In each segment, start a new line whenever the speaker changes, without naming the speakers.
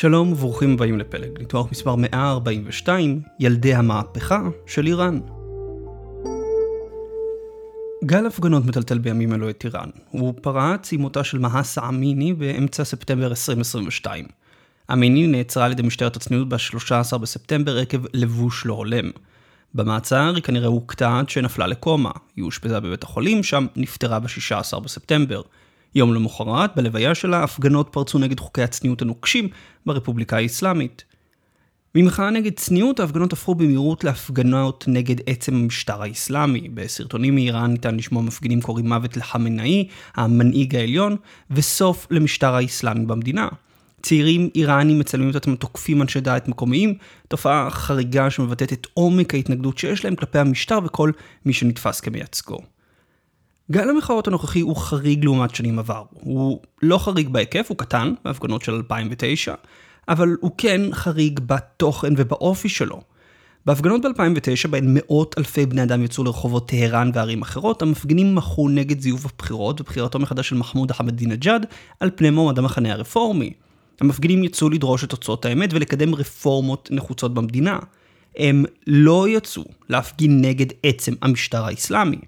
שלום וברוכים הבאים לפלג, ניתוח מספר 142, ילדי המהפכה של איראן. גל הפגנות מטלטל בימים אלו את איראן. הוא פרץ עם מותה של מהסה אמיני באמצע ספטמבר 2022. אמיני נעצרה על ידי משטרת הצניעות ב-13 בספטמבר עקב לבוש לא הולם. במעצר היא כנראה עד שנפלה לקומה. היא אושפזה בבית החולים, שם נפטרה ב-16 בספטמבר. יום למחרת, בלוויה שלה, הפגנות פרצו נגד חוקי הצניעות הנוקשים ברפובליקה האסלאמית. ממחאה נגד צניעות, ההפגנות הפכו במהירות להפגנות נגד עצם המשטר האסלאמי. בסרטונים מאיראן ניתן לשמוע מפגינים קוראים מוות לחמנאי, המנהיג העליון, וסוף למשטר האסלאמי במדינה. צעירים איראנים מצלמים את עצמם תוקפים אנשי דעת מקומיים, תופעה חריגה שמבטאת את עומק ההתנגדות שיש להם כלפי המשטר וכל מי שנתפס כמייצגו. גל המחאות הנוכחי הוא חריג לעומת שנים עבר. הוא לא חריג בהיקף, הוא קטן, בהפגנות של 2009, אבל הוא כן חריג בתוכן ובאופי שלו. בהפגנות ב-2009, בהן מאות אלפי בני אדם יצאו לרחובות טהרן וערים אחרות, המפגינים מחו נגד זיוף הבחירות ובחירתו מחדש של מחמוד אחמדינג'אד על פני מועמד המחנה הרפורמי. המפגינים יצאו לדרוש את תוצאות האמת ולקדם רפורמות נחוצות במדינה. הם לא יצאו להפגין נגד עצם המשטר האסלאמי.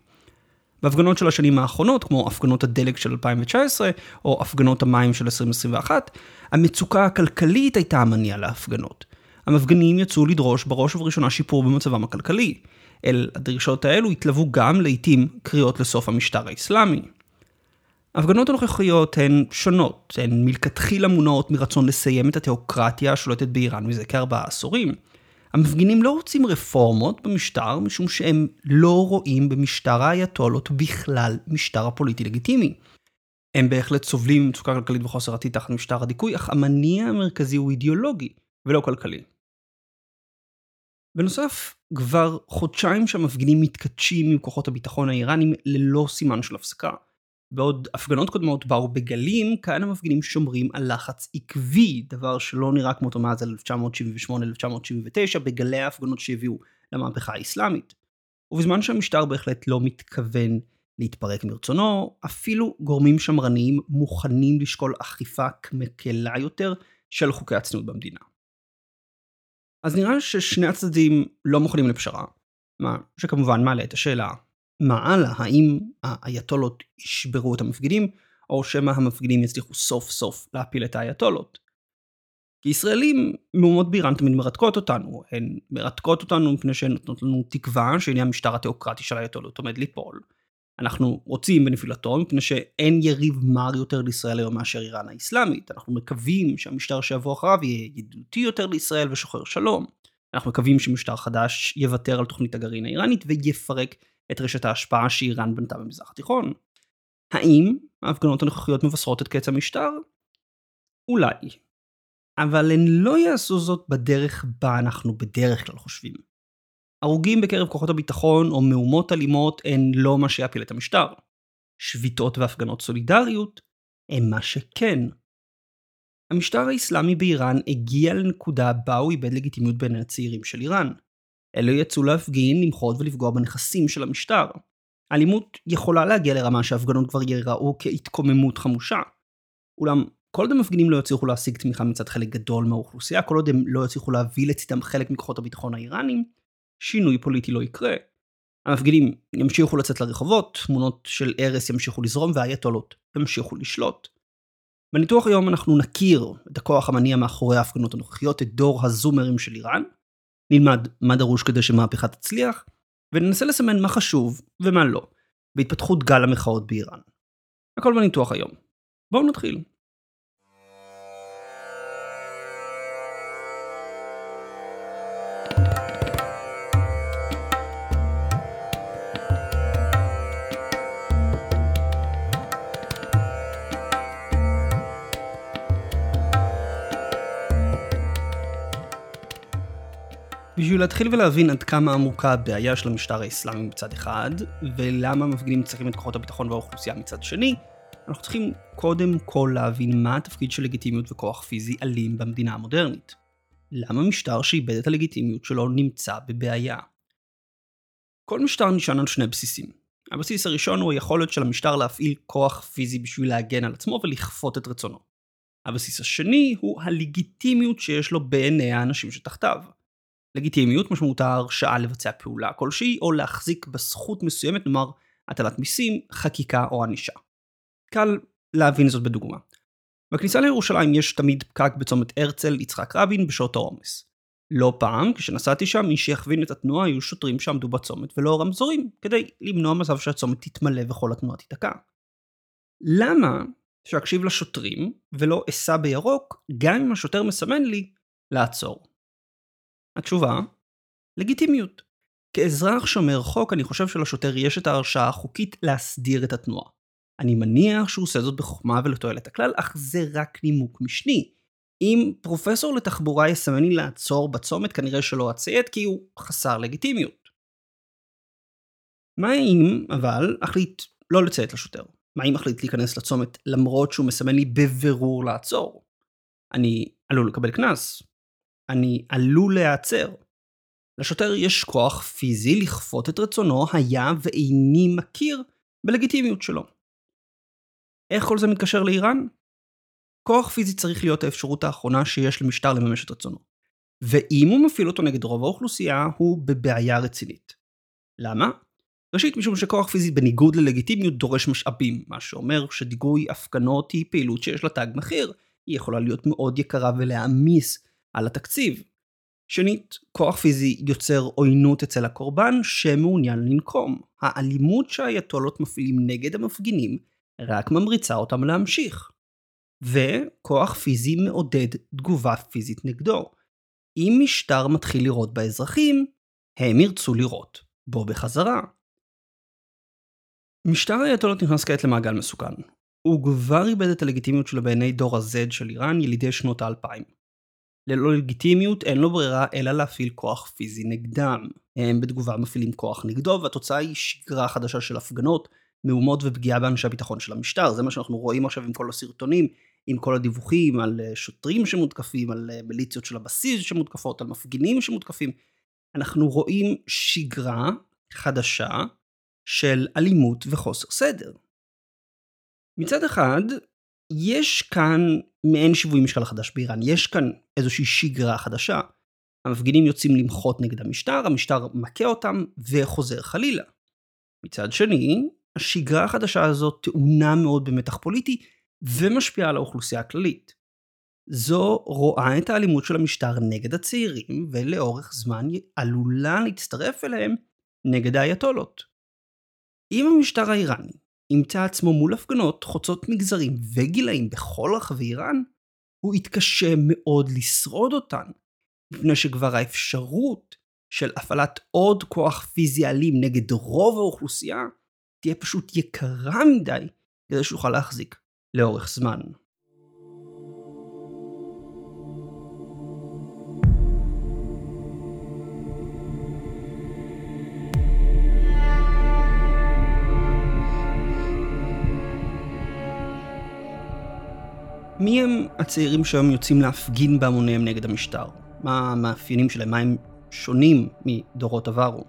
בהפגנות של השנים האחרונות, כמו הפגנות הדלק של 2019, או הפגנות המים של 2021, המצוקה הכלכלית הייתה המניע להפגנות. המפגנים יצאו לדרוש בראש ובראשונה שיפור במצבם הכלכלי. אל הדרישות האלו התלוו גם לעיתים קריאות לסוף המשטר האסלאמי. ההפגנות הנוכחיות הן שונות, הן מלכתחילה מונעות מרצון לסיים את התיאוקרטיה השולטת באיראן מזה כארבעה עשורים. המפגינים לא רוצים רפורמות במשטר, משום שהם לא רואים במשטר האייתולות בכלל משטר הפוליטי לגיטימי. הם בהחלט סובלים ממצוקה כלכלית וחוסר עתיד תחת משטר הדיכוי, אך המניע המרכזי הוא אידיאולוגי, ולא כלכלי. בנוסף, כבר חודשיים שהמפגינים מתכתשים עם כוחות הביטחון האיראנים ללא סימן של הפסקה. בעוד הפגנות קודמות באו בגלים, כאן המפגינים שומרים על לחץ עקבי, דבר שלא נראה כמותו מאז 1978-1979 בגלי ההפגנות שהביאו למהפכה האסלאמית. ובזמן שהמשטר בהחלט לא מתכוון להתפרק מרצונו, אפילו גורמים שמרניים מוכנים לשקול אכיפה מקלה יותר של חוקי הצניעות במדינה. אז נראה ששני הצדדים לא מוכנים לפשרה, מה שכמובן מעלה את השאלה מה הלאה? האם האייתולות ישברו את המפגינים, או שמא המפגינים יצליחו סוף סוף להפיל את האייתולות? כי ישראלים, מהומות באיראן תמיד מרתקות אותנו, הן מרתקות אותנו מפני שהן נותנות לנו תקווה שהנה המשטר התיאוקרטי של האייתולות עומד ליפול. אנחנו רוצים בנפילתו מפני שאין יריב מר יותר לישראל היום מאשר איראן האסלאמית. אנחנו מקווים שהמשטר שיבוא אחריו יהיה ידידותי יותר לישראל ושוחר שלום. אנחנו מקווים שמשטר חדש יוותר על תוכנית הגרעין האיראנית ויפרק את רשת ההשפעה שאיראן בנתה במזרח התיכון. האם ההפגנות הנוכחיות מבשרות את קץ המשטר? אולי. אבל הן לא יעשו זאת בדרך בה אנחנו בדרך כלל חושבים. הרוגים בקרב כוחות הביטחון או מהומות אלימות הן לא מה שיפיל את המשטר. שביתות והפגנות סולידריות הם מה שכן. המשטר האסלאמי באיראן הגיע לנקודה בה הוא איבד לגיטימיות בין הצעירים של איראן. אלו יצאו להפגין, למחות ולפגוע בנכסים של המשטר. האלימות יכולה להגיע לרמה שההפגנות כבר ייראו כהתקוממות חמושה. אולם כל עוד המפגינים לא יצליחו להשיג תמיכה מצד חלק גדול מהאוכלוסייה, כל עוד הם לא יצליחו להביא לצדם חלק מכוחות הביטחון האיראנים, שינוי פוליטי לא יקרה. המפגינים ימשיכו לצאת לרחובות, תמונות של ארס ימשיכו לזרום והאייתולות ימשיכו לשלוט. בניתוח היום אנחנו נכיר את הכוח המניע מאחורי ההפגנות הנוכחיות, את דור הזומרים של איראן, נלמד מה דרוש כדי שמהפכה תצליח, וננסה לסמן מה חשוב ומה לא, בהתפתחות גל המחאות באיראן. הכל בניתוח היום. בואו נתחיל. בשביל להתחיל ולהבין עד כמה עמוקה הבעיה של המשטר האסלאמי מצד אחד, ולמה המפגינים צריכים את כוחות הביטחון והאוכלוסייה מצד שני, אנחנו צריכים קודם כל להבין מה התפקיד של לגיטימיות וכוח פיזי אלים במדינה המודרנית. למה משטר שאיבד את הלגיטימיות שלו נמצא בבעיה? כל משטר נשען על שני בסיסים. הבסיס הראשון הוא היכולת של המשטר להפעיל כוח פיזי בשביל להגן על עצמו ולכפות את רצונו. הבסיס השני הוא הלגיטימיות שיש לו בעיני האנשים שתחתיו. לגיטימיות משמעותה הרשאה לבצע פעולה כלשהי, או להחזיק בזכות מסוימת, נאמר הטלת מיסים, חקיקה או ענישה. קל להבין זאת בדוגמה. בכניסה לירושלים יש תמיד פקק בצומת הרצל יצחק רבין בשעות העומס. לא פעם, כשנסעתי שם, מי שיכווין את התנועה היו שוטרים שעמדו בצומת ולא רמזורים, כדי למנוע מצב שהצומת תתמלא וכל התנועה תיתקע. למה שאקשיב לשוטרים ולא אסע בירוק, גם אם השוטר מסמן לי לעצור? התשובה, לגיטימיות. כאזרח שומר חוק, אני חושב שלשוטר יש את ההרשאה החוקית להסדיר את התנועה. אני מניח שהוא עושה זאת בחוכמה ולתועלת הכלל, אך זה רק נימוק משני. אם פרופסור לתחבורה יסמן לי לעצור בצומת, כנראה שלא אציית כי הוא חסר לגיטימיות. מה אם, אבל, אחליט לא לציית לשוטר? מה אם אחליט להיכנס לצומת למרות שהוא מסמן לי בבירור לעצור? אני עלול לקבל קנס. אני עלול להיעצר. לשוטר יש כוח פיזי לכפות את רצונו היה ואיני מכיר בלגיטימיות שלו. איך כל זה מתקשר לאיראן? כוח פיזי צריך להיות האפשרות האחרונה שיש למשטר לממש את רצונו. ואם הוא מפעיל אותו נגד רוב האוכלוסייה, הוא בבעיה רצינית. למה? ראשית, משום שכוח פיזי בניגוד ללגיטימיות דורש משאבים, מה שאומר שדיגוי הפגנות היא פעילות שיש לה תג מחיר, היא יכולה להיות מאוד יקרה ולהעמיס על התקציב. שנית, כוח פיזי יוצר עוינות אצל הקורבן שמעוניין לנקום. האלימות שהאייתולות מפעילים נגד המפגינים רק ממריצה אותם להמשיך. וכוח פיזי מעודד תגובה פיזית נגדו. אם משטר מתחיל לירות באזרחים, הם ירצו לירות בו בחזרה. משטר האייתולות נכנס כעת למעגל מסוכן. הוא כבר איבד את הלגיטימיות שלו בעיני דור ה-Z של איראן ילידי שנות האלפיים. ללא לגיטימיות אין לו ברירה אלא להפעיל כוח פיזי נגדם. הם בתגובה מפעילים כוח נגדו והתוצאה היא שגרה חדשה של הפגנות, מהומות ופגיעה באנשי הביטחון של המשטר. זה מה שאנחנו רואים עכשיו עם כל הסרטונים, עם כל הדיווחים על אה, שוטרים שמותקפים, על אה, מיליציות של הבסיס שמותקפות, על מפגינים שמותקפים. אנחנו רואים שגרה חדשה של אלימות וחוסר סדר. מצד אחד, יש כאן מעין שיווי משקל חדש באיראן, יש כאן איזושהי שגרה חדשה. המפגינים יוצאים למחות נגד המשטר, המשטר מכה אותם וחוזר חלילה. מצד שני, השגרה החדשה הזאת טעונה מאוד במתח פוליטי ומשפיעה על האוכלוסייה הכללית. זו רואה את האלימות של המשטר נגד הצעירים ולאורך זמן עלולה להצטרף אליהם נגד האייתולות. אם המשטר האיראני ימצא עצמו מול הפגנות חוצות מגזרים וגילאים בכל רחבי איראן, הוא יתקשה מאוד לשרוד אותן, מפני שכבר האפשרות של הפעלת עוד כוח פיזי אלים נגד רוב האוכלוסייה תהיה פשוט יקרה מדי כדי שיוכל להחזיק לאורך זמן. מי הם הצעירים שהיום יוצאים להפגין בהמוניהם נגד המשטר? מה המאפיינים שלהם? מה הם שונים מדורות עברו?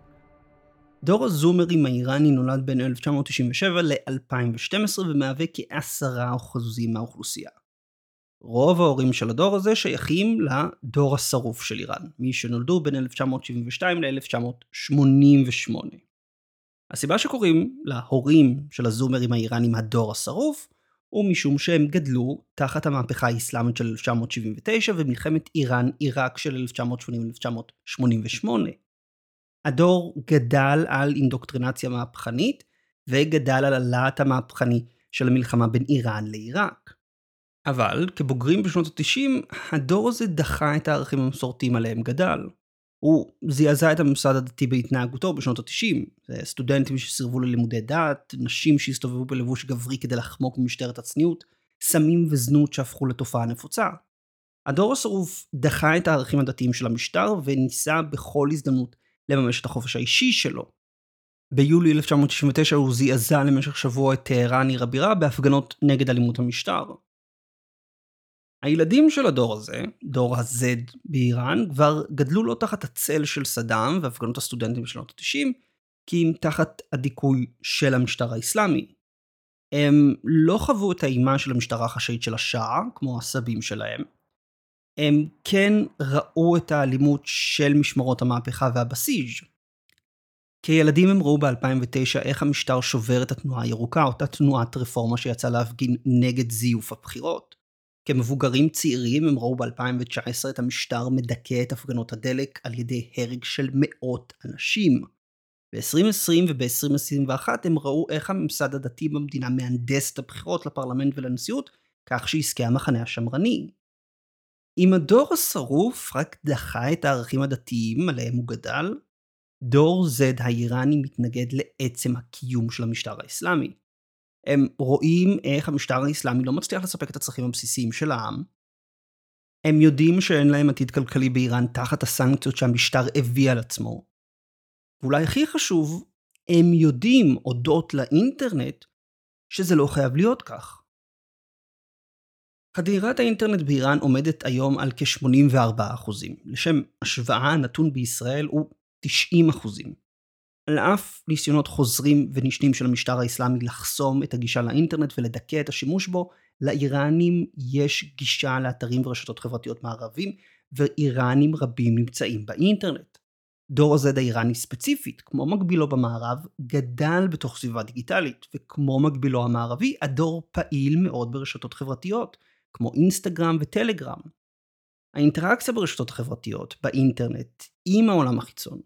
דור הזומרים האיראני נולד בין 1997 ל-2012 ומהווה כ-10% מהאוכלוסייה. רוב ההורים של הדור הזה שייכים לדור השרוף של איראן, מי שנולדו בין 1972 ל-1988. הסיבה שקוראים להורים של הזומרים האיראנים הדור השרוף, הוא משום שהם גדלו תחת המהפכה האסלאמית של 1979 ומלחמת איראן-עיראק של 1980-1988. הדור גדל על אינדוקטרינציה מהפכנית וגדל על הלהט המהפכני של המלחמה בין איראן לעיראק. אבל כבוגרים בשנות ה-90, הדור הזה דחה את הערכים המסורתיים עליהם גדל. הוא זעזע את הממסד הדתי בהתנהגותו בשנות ה-90. סטודנטים שסירבו ללימודי דת, נשים שהסתובבו בלבוש גברי כדי לחמוק ממשטרת הצניעות, סמים וזנות שהפכו לתופעה נפוצה. הדור השרוף דחה את הערכים הדתיים של המשטר וניסה בכל הזדמנות לממש את החופש האישי שלו. ביולי 1969 הוא זעזע למשך שבוע את טהרן עיר הבירה בהפגנות נגד אלימות המשטר. הילדים של הדור הזה, דור ה-Z באיראן, כבר גדלו לא תחת הצל של סדאם והפגנות הסטודנטים בשנות ה-90, כי אם תחת הדיכוי של המשטר האסלאמי. הם לא חוו את האימה של המשטרה החשאית של השאה, כמו הסבים שלהם. הם כן ראו את האלימות של משמרות המהפכה והבסיז'. כילדים הם ראו ב-2009 איך המשטר שובר את התנועה הירוקה, אותה תנועת רפורמה שיצאה להפגין נגד זיוף הבחירות. כמבוגרים צעירים הם ראו ב-2019 את המשטר מדכא את הפגנות הדלק על ידי הרג של מאות אנשים. ב-2020 וב-2021 הם ראו איך הממסד הדתי במדינה מהנדס את הבחירות לפרלמנט ולנשיאות, כך שיזכה המחנה השמרני. אם הדור השרוף רק דחה את הערכים הדתיים עליהם הוא גדל, דור Z האיראני מתנגד לעצם הקיום של המשטר האסלאמי. הם רואים איך המשטר האסלאמי לא מצליח לספק את הצרכים הבסיסיים של העם. הם יודעים שאין להם עתיד כלכלי באיראן תחת הסנקציות שהמשטר הביא על עצמו. ואולי הכי חשוב, הם יודעים אודות לאינטרנט שזה לא חייב להיות כך. חדירת האינטרנט באיראן עומדת היום על כ-84%. לשם השוואה, הנתון בישראל הוא 90%. על אף ניסיונות חוזרים ונשנים של המשטר האסלאמי לחסום את הגישה לאינטרנט ולדכא את השימוש בו, לאיראנים יש גישה לאתרים ורשתות חברתיות מערבים, ואיראנים רבים נמצאים באינטרנט. דור ה-Z האיראני ספציפית, כמו מקבילו במערב, גדל בתוך סביבה דיגיטלית, וכמו מקבילו המערבי, הדור פעיל מאוד ברשתות חברתיות, כמו אינסטגרם וטלגרם. האינטראקציה ברשתות החברתיות, באינטרנט, עם העולם החיצון,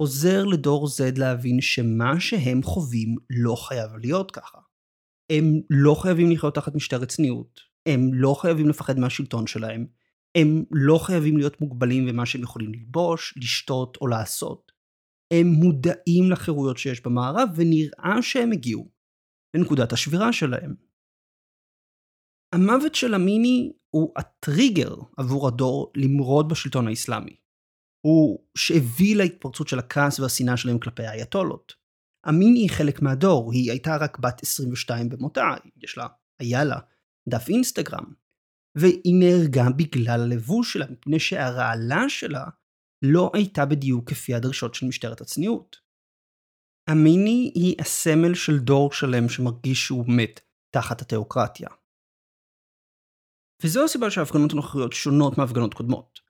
עוזר לדור Z להבין שמה שהם חווים לא חייב להיות ככה. הם לא חייבים לחיות תחת משטרת צניעות, הם לא חייבים לפחד מהשלטון שלהם, הם לא חייבים להיות מוגבלים במה שהם יכולים ללבוש, לשתות או לעשות. הם מודעים לחירויות שיש במערב ונראה שהם הגיעו לנקודת השבירה שלהם. המוות של המיני הוא הטריגר עבור הדור למרוד בשלטון האסלאמי. הוא שהביא להתפרצות של הכעס והשנאה שלהם כלפי האייתולות. המיני היא חלק מהדור, היא הייתה רק בת 22 במותה, יש לה, היה לה, דף אינסטגרם. והיא נהרגה בגלל הלבוש שלה, מפני שהרעלה שלה לא הייתה בדיוק כפי הדרישות של משטרת הצניעות. המיני היא הסמל של דור שלם שמרגיש שהוא מת תחת התיאוקרטיה. וזו הסיבה שההפגנות הנוכחיות שונות מהפגנות קודמות.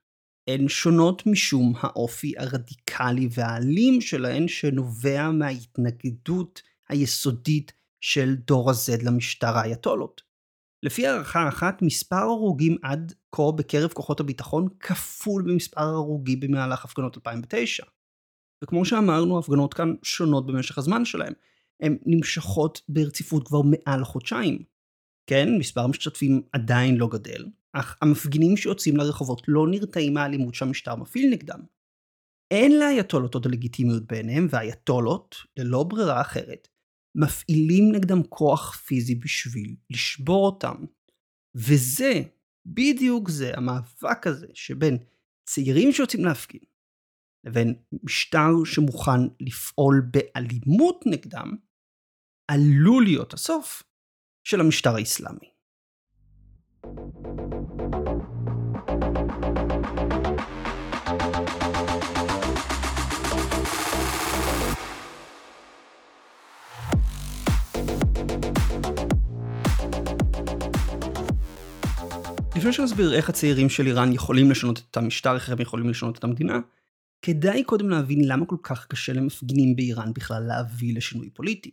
הן שונות משום האופי הרדיקלי והאלים שלהן שנובע מההתנגדות היסודית של דור ה-Z למשטר האייתולות. לפי הערכה אחת, מספר הרוגים עד כה בקרב כוחות הביטחון כפול במספר הרוגים במהלך הפגנות 2009. וכמו שאמרנו, ההפגנות כאן שונות במשך הזמן שלהן. הן נמשכות ברציפות כבר מעל חודשיים. כן, מספר המשתתפים עדיין לא גדל, אך המפגינים שיוצאים לרחובות לא נרתעים מהאלימות שהמשטר מפעיל נגדם. אין לאייתולות עוד הלגיטימיות בעיניהם, והאייתולות, ללא ברירה אחרת, מפעילים נגדם כוח פיזי בשביל לשבור אותם. וזה, בדיוק זה, המאבק הזה שבין צעירים שיוצאים להפגין, לבין משטר שמוכן לפעול באלימות נגדם, עלול להיות הסוף של המשטר האסלאמי. לפני שנסביר איך הצעירים של איראן יכולים לשנות את המשטר, איך הם יכולים לשנות את המדינה, כדאי קודם להבין למה כל כך קשה למפגינים באיראן בכלל להביא לשינוי פוליטי.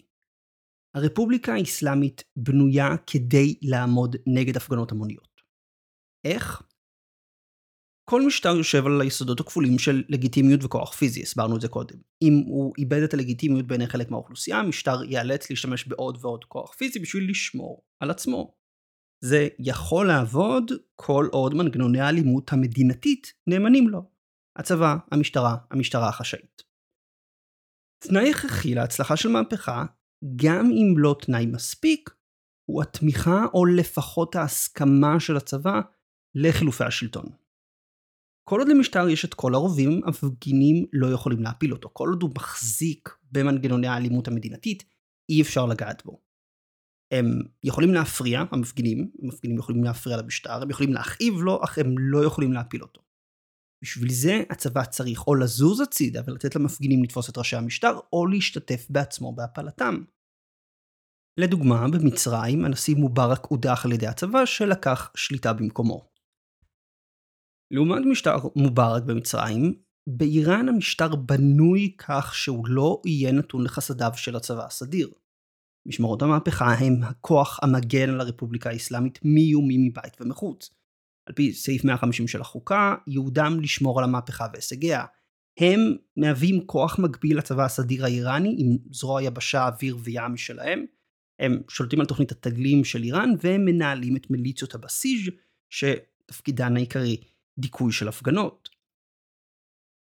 הרפובליקה האסלאמית בנויה כדי לעמוד נגד הפגנות המוניות. איך? כל משטר יושב על היסודות הכפולים של לגיטימיות וכוח פיזי, הסברנו את זה קודם. אם הוא איבד את הלגיטימיות בעיני חלק מהאוכלוסייה, המשטר ייאלץ להשתמש בעוד ועוד כוח פיזי בשביל לשמור על עצמו. זה יכול לעבוד כל עוד מנגנוני האלימות המדינתית נאמנים לו. הצבא, המשטרה, המשטרה החשאית. תנאי הכרחי להצלחה של מהפכה, גם אם לא תנאי מספיק, הוא התמיכה או לפחות ההסכמה של הצבא לחילופי השלטון. כל עוד למשטר יש את כל הרובים, המפגינים לא יכולים להפיל אותו. כל עוד הוא מחזיק במנגנוני האלימות המדינתית, אי אפשר לגעת בו. הם יכולים להפריע, המפגינים, המפגינים יכולים להפריע למשטר, הם יכולים להכאיב לו, אך הם לא יכולים להפיל אותו. בשביל זה הצבא צריך או לזוז הצידה ולתת למפגינים לתפוס את ראשי המשטר, או להשתתף בעצמו בהפלתם. לדוגמה, במצרים הנשיא מובארק הודח על ידי הצבא שלקח שליטה במקומו. לעומת משטר מובארק במצרים, באיראן המשטר בנוי כך שהוא לא יהיה נתון לחסדיו של הצבא הסדיר. משמרות המהפכה הם הכוח המגן על הרפובליקה האסלאמית מאיומים מבית ומחוץ. על פי סעיף 150 של החוקה, ייעודם לשמור על המהפכה והישגיה. הם מהווים כוח מקביל לצבא הסדיר האיראני עם זרוע יבשה, אוויר וים משלהם. הם שולטים על תוכנית התגלים של איראן והם מנהלים את מיליציות הבסיג' שתפקידן העיקרי דיכוי של הפגנות.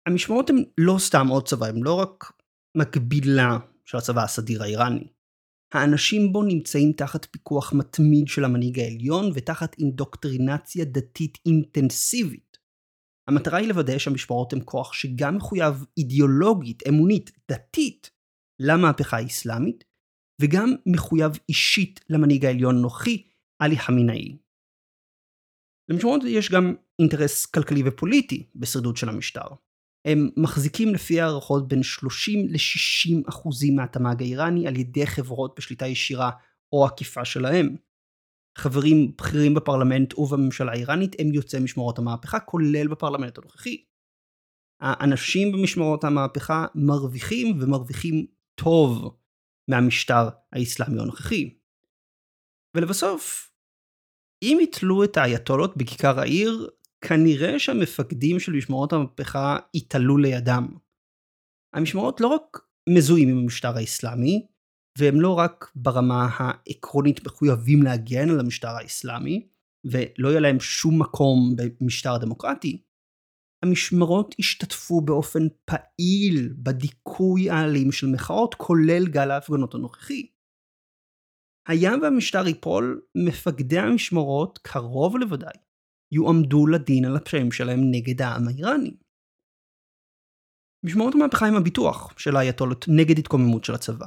המשמרות הן לא סתם עוד צבא, הן לא רק מקבילה של הצבא הסדיר האיראני. האנשים בו נמצאים תחת פיקוח מתמיד של המנהיג העליון ותחת אינדוקטרינציה דתית אינטנסיבית. המטרה היא לוודא שהמשמרות הן כוח שגם מחויב אידיאולוגית, אמונית, דתית, למהפכה האסלאמית, וגם מחויב אישית למנהיג העליון הנוכחי, עלי חמינאי. למשמעות יש גם אינטרס כלכלי ופוליטי בשרידות של המשטר. הם מחזיקים לפי הערכות בין 30 ל-60 אחוזים מהתמ"ג האיראני על ידי חברות בשליטה ישירה או עקיפה שלהם. חברים בכירים בפרלמנט ובממשלה האיראנית הם יוצאי משמרות המהפכה, כולל בפרלמנט הנוכחי. האנשים במשמרות המהפכה מרוויחים ומרוויחים טוב מהמשטר האסלאמי הנוכחי. ולבסוף, אם יתלו את האייתולות בכיכר העיר, כנראה שהמפקדים של משמרות המהפכה יתעלו לידם. המשמרות לא רק מזוהים עם המשטר האסלאמי, והם לא רק ברמה העקרונית מחויבים להגן על המשטר האסלאמי, ולא יהיה להם שום מקום במשטר דמוקרטי, המשמרות השתתפו באופן פעיל בדיכוי האלים של מחאות, כולל גל ההפגנות הנוכחי. היה והמשטר ייפול, מפקדי המשמרות, קרוב לוודאי, יועמדו לדין על הפשעים שלהם נגד העם האיראני. משמעות המהפכה עם הביטוח של האייתולות נגד התקוממות של הצבא.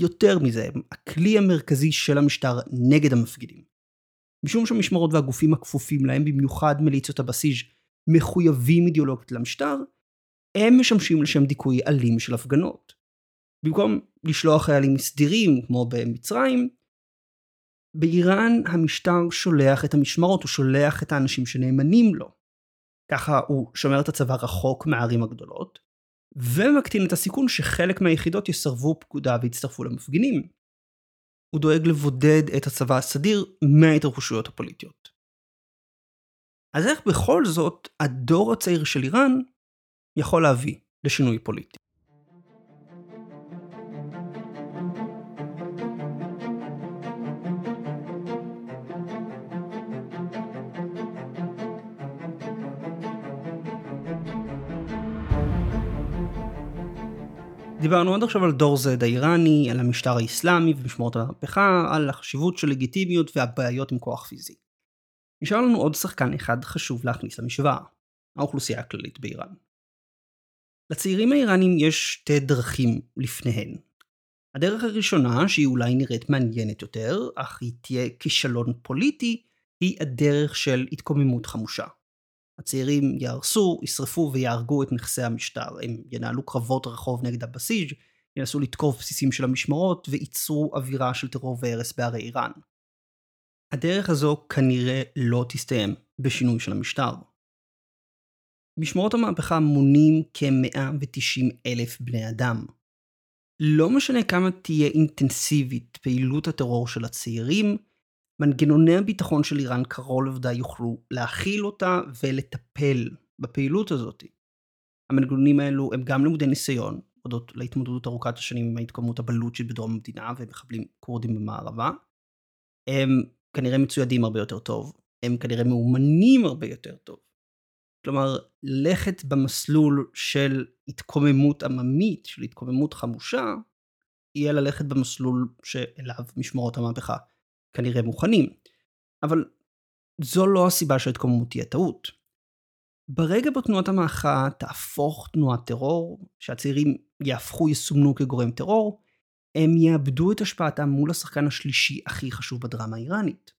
יותר מזה, הכלי המרכזי של המשטר נגד המפגינים. משום שהמשמרות והגופים הכפופים להם, במיוחד מיליציות הבסיג', מחויבים אידיאולוגית למשטר, הם משמשים לשם דיכוי אלים של הפגנות. במקום לשלוח חיילים סדירים, כמו במצרים, באיראן המשטר שולח את המשמרות, הוא שולח את האנשים שנאמנים לו. ככה הוא שומר את הצבא רחוק מהערים הגדולות, ומקטין את הסיכון שחלק מהיחידות יסרבו פקודה ויצטרפו למפגינים. הוא דואג לבודד את הצבא הסדיר מההתרחשויות הפוליטיות. אז איך בכל זאת הדור הצעיר של איראן יכול להביא לשינוי פוליטי? דיברנו עד עכשיו על דור זד האיראני, על המשטר האיסלאמי ומשמורת המהפכה, על החשיבות של לגיטימיות והבעיות עם כוח פיזי. נשאר לנו עוד שחקן אחד חשוב להכניס למשוואה, האוכלוסייה הכללית באיראן. לצעירים האיראנים יש שתי דרכים לפניהן. הדרך הראשונה, שהיא אולי נראית מעניינת יותר, אך היא תהיה כישלון פוליטי, היא הדרך של התקוממות חמושה. הצעירים יהרסו, ישרפו ויהרגו את נכסי המשטר. הם ינהלו קרבות רחוב נגד הבסיג', ינסו לתקוף בסיסים של המשמרות, וייצרו אווירה של טרור והרס בערי איראן. הדרך הזו כנראה לא תסתיים בשינוי של המשטר. משמרות המהפכה מונים כ-190 אלף בני אדם. לא משנה כמה תהיה אינטנסיבית פעילות הטרור של הצעירים, מנגנוני הביטחון של איראן קרוב לוודאי יוכלו להכיל אותה ולטפל בפעילות הזאת. המנגנונים האלו הם גם לימודי ניסיון, הודות להתמודדות ארוכת השנים עם ההתקוממות הבלוצ'ית בדרום המדינה ומחבלים כורדים במערבה. הם כנראה מצוידים הרבה יותר טוב, הם כנראה מאומנים הרבה יותר טוב. כלומר, ללכת במסלול של התקוממות עממית, של התקוממות חמושה, יהיה ללכת במסלול שאליו משמרות המהפכה כנראה מוכנים. אבל זו לא הסיבה שההתקוממות תהיה טעות. ברגע בו תנועת המהכה תהפוך תנועת טרור, שהצעירים יהפכו, יסומנו כגורם טרור, הם יאבדו את השפעתם מול השחקן השלישי הכי חשוב בדרמה האיראנית,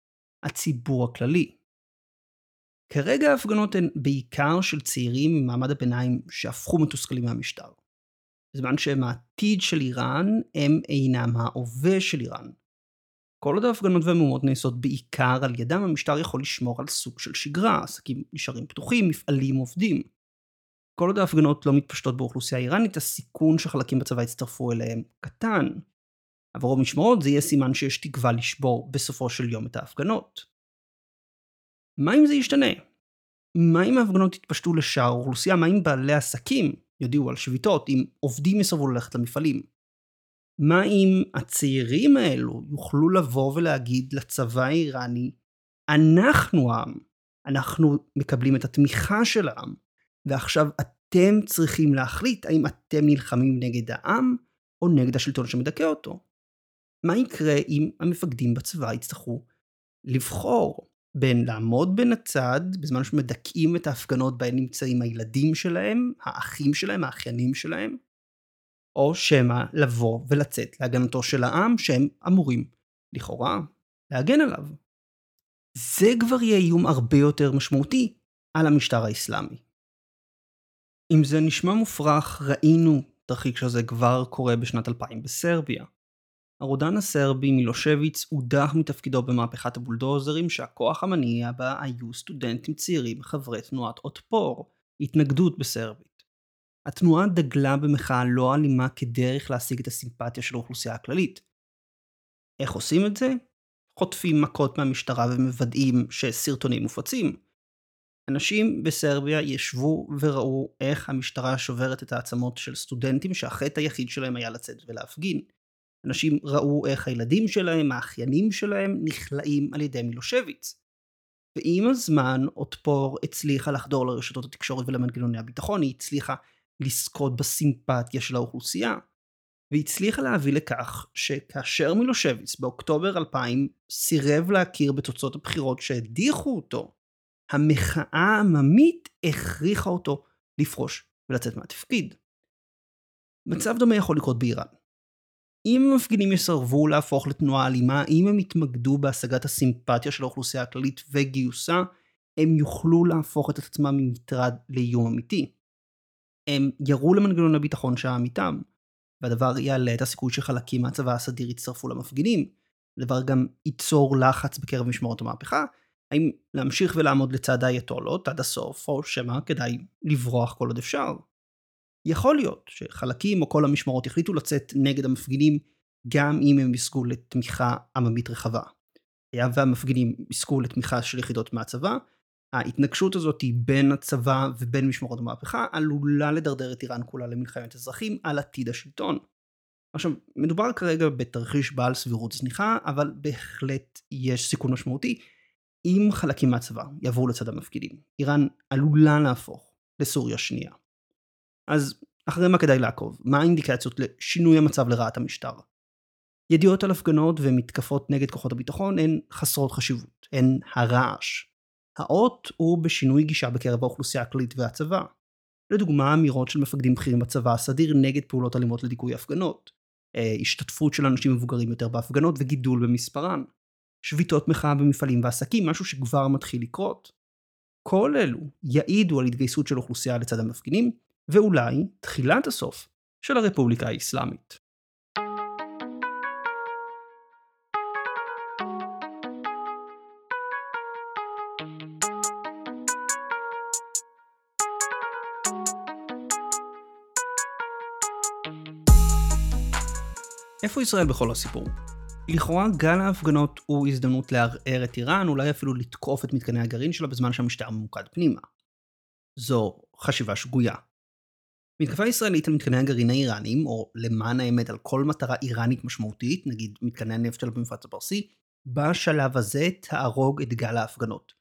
הציבור הכללי. כרגע ההפגנות הן בעיקר של צעירים ממעמד הביניים שהפכו מתוסכלים מהמשטר. בזמן שהם העתיד של איראן, הם אינם ההווה של איראן. כל עוד ההפגנות והמהומות נעשות בעיקר על ידם, המשטר יכול לשמור על סוג של שגרה, עסקים נשארים פתוחים, מפעלים עובדים. כל עוד ההפגנות לא מתפשטות באוכלוסייה האיראנית, הסיכון שחלקים בצבא יצטרפו אליהם קטן. עבור המשמרות זה יהיה סימן שיש תקווה לשבור בסופו של יום את ההפגנות. מה אם זה ישתנה? מה אם ההפגנות יתפשטו לשאר האוכלוסייה? מה אם בעלי עסקים יודיעו על שביתות? אם עובדים יסרבו ללכת למפעלים? מה אם הצעירים האלו יוכלו לבוא ולהגיד לצבא האיראני, אנחנו העם, אנחנו מקבלים את התמיכה של העם, ועכשיו אתם צריכים להחליט האם אתם נלחמים נגד העם או נגד השלטון שמדכא אותו. מה יקרה אם המפקדים בצבא יצטרכו לבחור בין לעמוד בין הצד בזמן שמדכאים את ההפגנות בהן נמצאים הילדים שלהם, האחים שלהם, האחיינים שלהם, או שמא לבוא ולצאת להגנתו של העם שהם אמורים, לכאורה, להגן עליו. זה כבר יהיה איום הרבה יותר משמעותי על המשטר האסלאמי. אם זה נשמע מופרך, ראינו תרחיש הזה כבר קורה בשנת 2000 בסרביה. הרודן הסרבי מילושביץ הודח מתפקידו במהפכת הבולדוזרים שהכוח המניע בה היו סטודנטים צעירים חברי תנועת אוטפור, התנגדות בסרבית. התנועה דגלה במחאה לא אלימה כדרך להשיג את הסימפתיה של האוכלוסייה הכללית. איך עושים את זה? חוטפים מכות מהמשטרה ומוודאים שסרטונים מופצים. אנשים בסרביה ישבו וראו איך המשטרה שוברת את העצמות של סטודנטים שהחטא היחיד שלהם היה לצאת ולהפגין. אנשים ראו איך הילדים שלהם, האחיינים שלהם, נכלאים על ידי מילושביץ. ועם הזמן אוטפור הצליחה לחדור לרשתות התקשורת ולמנגנוני הביטחון, היא הצליחה לזכות בסימפתיה של האוכלוסייה. והצליחה להביא לכך שכאשר מילושביץ באוקטובר 2000 סירב להכיר בתוצאות הבחירות שהדיחו אותו, המחאה העממית הכריחה אותו לפרוש ולצאת מהתפקיד. מצב דומה יכול לקרות באיראן. אם המפגינים יסרבו להפוך לתנועה אלימה, אם הם יתמקדו בהשגת הסימפתיה של האוכלוסייה הכללית וגיוסה, הם יוכלו להפוך את עצמם ממטרד לאיום אמיתי. הם יראו למנגנון הביטחון שהעם איתם, והדבר יעלה את הסיכוי שחלקים מהצבא הסדיר יצטרפו למפגינים. הדבר גם ייצור לחץ בקרב משמרות המהפכה, האם להמשיך ולעמוד לצד האייתולות עד הסוף, או שמא כדאי לברוח כל עוד אפשר. יכול להיות שחלקים או כל המשמרות יחליטו לצאת נגד המפגינים גם אם הם יזכו לתמיכה עממית רחבה. היה והמפגינים יזכו לתמיכה של יחידות מהצבא, ההתנגשות הזאת בין הצבא ובין משמרות המהפכה עלולה לדרדר את איראן כולה למלחמת אזרחים על עתיד השלטון. עכשיו, מדובר כרגע בתרחיש בעל סבירות זניחה, אבל בהחלט יש סיכון משמעותי אם חלקים מהצבא יעברו לצד המפגינים. איראן עלולה להפוך לסוריה שנייה. אז אחרי מה כדאי לעקוב? מה האינדיקציות לשינוי המצב לרעת המשטר? ידיעות על הפגנות ומתקפות נגד כוחות הביטחון הן חסרות חשיבות, הן הרעש. האות הוא בשינוי גישה בקרב האוכלוסייה הכללית והצבא. לדוגמה, אמירות של מפקדים בכירים בצבא הסדיר נגד פעולות אלימות לדיכוי הפגנות. אה, השתתפות של אנשים מבוגרים יותר בהפגנות וגידול במספרן. שביתות מחאה במפעלים ועסקים, משהו שכבר מתחיל לקרות. כל אלו יעידו על התגייסות של אוכלוסייה לצד המפגינים, ואולי תחילת הסוף של הרפובליקה האסלאמית. איפה ישראל בכל הסיפור? לכאורה גל ההפגנות הוא הזדמנות לערער את איראן, אולי אפילו לתקוף את מתקני הגרעין שלה בזמן שהמשטר ממוקד פנימה. זו חשיבה שגויה. מתקפה ישראלית על מתקני הגרעין האיראנים, או למען האמת על כל מטרה איראנית משמעותית, נגיד מתקני הנפט שלה במפרץ הפרסי, בשלב הזה תהרוג את גל ההפגנות.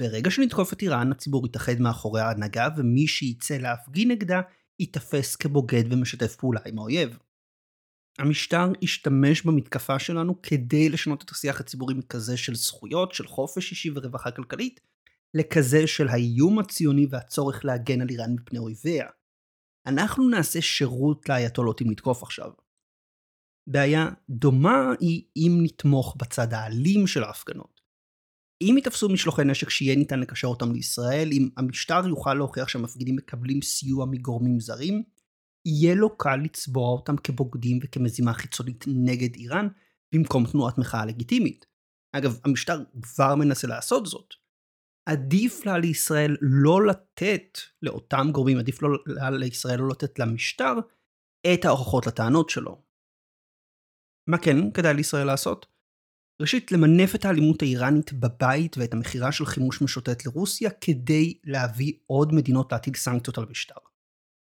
ברגע שנתקוף את איראן, הציבור יתאחד מאחורי ההנהגה, ומי שייצא להפגין נגדה, ייתפס כבוגד ומשתף פעולה עם האויב. המשטר השתמש במתקפה שלנו כדי לשנות את השיח הציבורי מכזה של זכויות, של חופש אישי ורווחה כלכלית, לכזה של האיום הציוני והצורך להגן על איראן מפני אויביה. אנחנו נעשה שירות לאייתולות אם נתקוף עכשיו. בעיה דומה היא אם נתמוך בצד האלים של ההפגנות. אם ייתפסו משלוחי נשק שיהיה ניתן לקשר אותם לישראל, אם המשטר יוכל להוכיח שהמפגינים מקבלים סיוע מגורמים זרים, יהיה לו קל לצבוע אותם כבוגדים וכמזימה חיצונית נגד איראן, במקום תנועת מחאה לגיטימית. אגב, המשטר כבר מנסה לעשות זאת. עדיף לה לישראל לא לתת לאותם גורמים, עדיף לה לישראל לא לתת למשטר את ההוכחות לטענות שלו. מה כן כדאי לישראל לעשות? ראשית, למנף את האלימות האיראנית בבית ואת המכירה של חימוש משוטט לרוסיה כדי להביא עוד מדינות להטיל סנקציות על המשטר.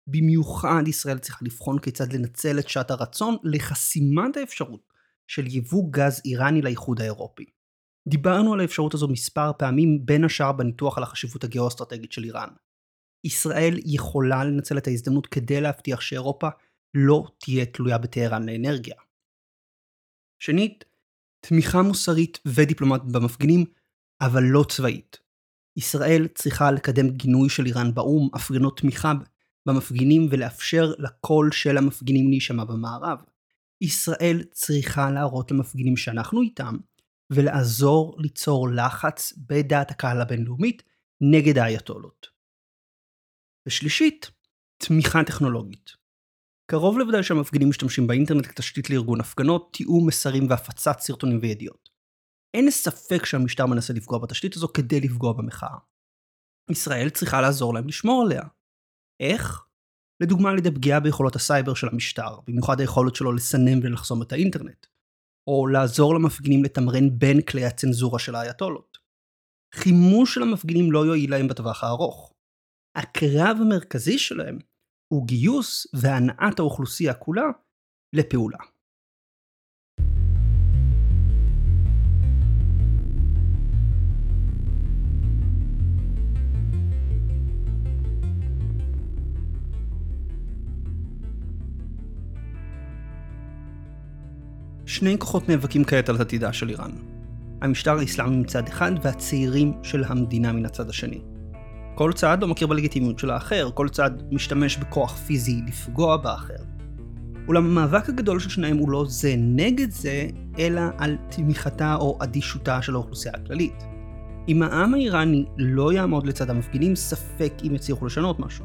במיוחד ישראל צריכה לבחון כיצד לנצל את שעת הרצון לחסימת האפשרות של יבוא גז איראני לאיחוד האירופי. דיברנו על האפשרות הזו מספר פעמים בין השאר בניתוח על החשיבות הגיאו-אסטרטגית של איראן. ישראל יכולה לנצל את ההזדמנות כדי להבטיח שאירופה לא תהיה תלויה בטהרן לאנרגיה. שנית, תמיכה מוסרית ודיפלומטית במפגינים, אבל לא צבאית. ישראל צריכה לקדם גינוי של איראן באו"ם, הפגנות תמיכה במפגינים ולאפשר לקול של המפגינים להישמע במערב. ישראל צריכה להראות למפגינים שאנחנו איתם, ולעזור ליצור לחץ בדעת הקהל הבינלאומית נגד האייתולות. ושלישית, תמיכה טכנולוגית. קרוב לוודאי שהמפגינים משתמשים באינטרנט כתשתית לארגון הפגנות, תיאום מסרים והפצת סרטונים וידיעות. אין ספק שהמשטר מנסה לפגוע בתשתית הזו כדי לפגוע במחאה. ישראל צריכה לעזור להם לשמור עליה. איך? לדוגמה על ידי פגיעה ביכולות הסייבר של המשטר, במיוחד היכולת שלו לסנן ולחסום את האינטרנט. או לעזור למפגינים לתמרן בין כלי הצנזורה של האייתולות. חימוש של המפגינים לא יועיל להם בטווח הארוך. הקרב המרכזי שלהם הוא גיוס והנעת האוכלוסייה כולה לפעולה. שני כוחות נאבקים כעת על עתידה של איראן. המשטר האסלאמי מצד אחד והצעירים של המדינה מן הצד השני. כל צד לא מכיר בלגיטימיות של האחר, כל צד משתמש בכוח פיזי לפגוע באחר. אולם המאבק הגדול של שניהם הוא לא זה נגד זה, אלא על תמיכתה או אדישותה של האוכלוסייה הכללית. אם העם האיראני לא יעמוד לצד המפגינים, ספק אם יצליחו לשנות משהו.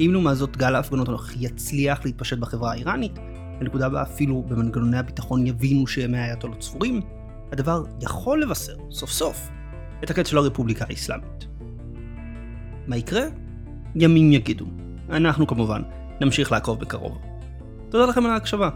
אם לעומת זאת גל ההפגנות הנוכחי יצליח להתפשט בחברה האיראנית, הנקודה בה אפילו במנגנוני הביטחון יבינו שימי האייתולות ספורים, הדבר יכול לבשר, סוף סוף, את הקץ של הרפובליקה האסלאמית. מה יקרה? ימים יגידו. אנחנו כמובן נמשיך לעקוב בקרוב. תודה לכם על ההקשבה.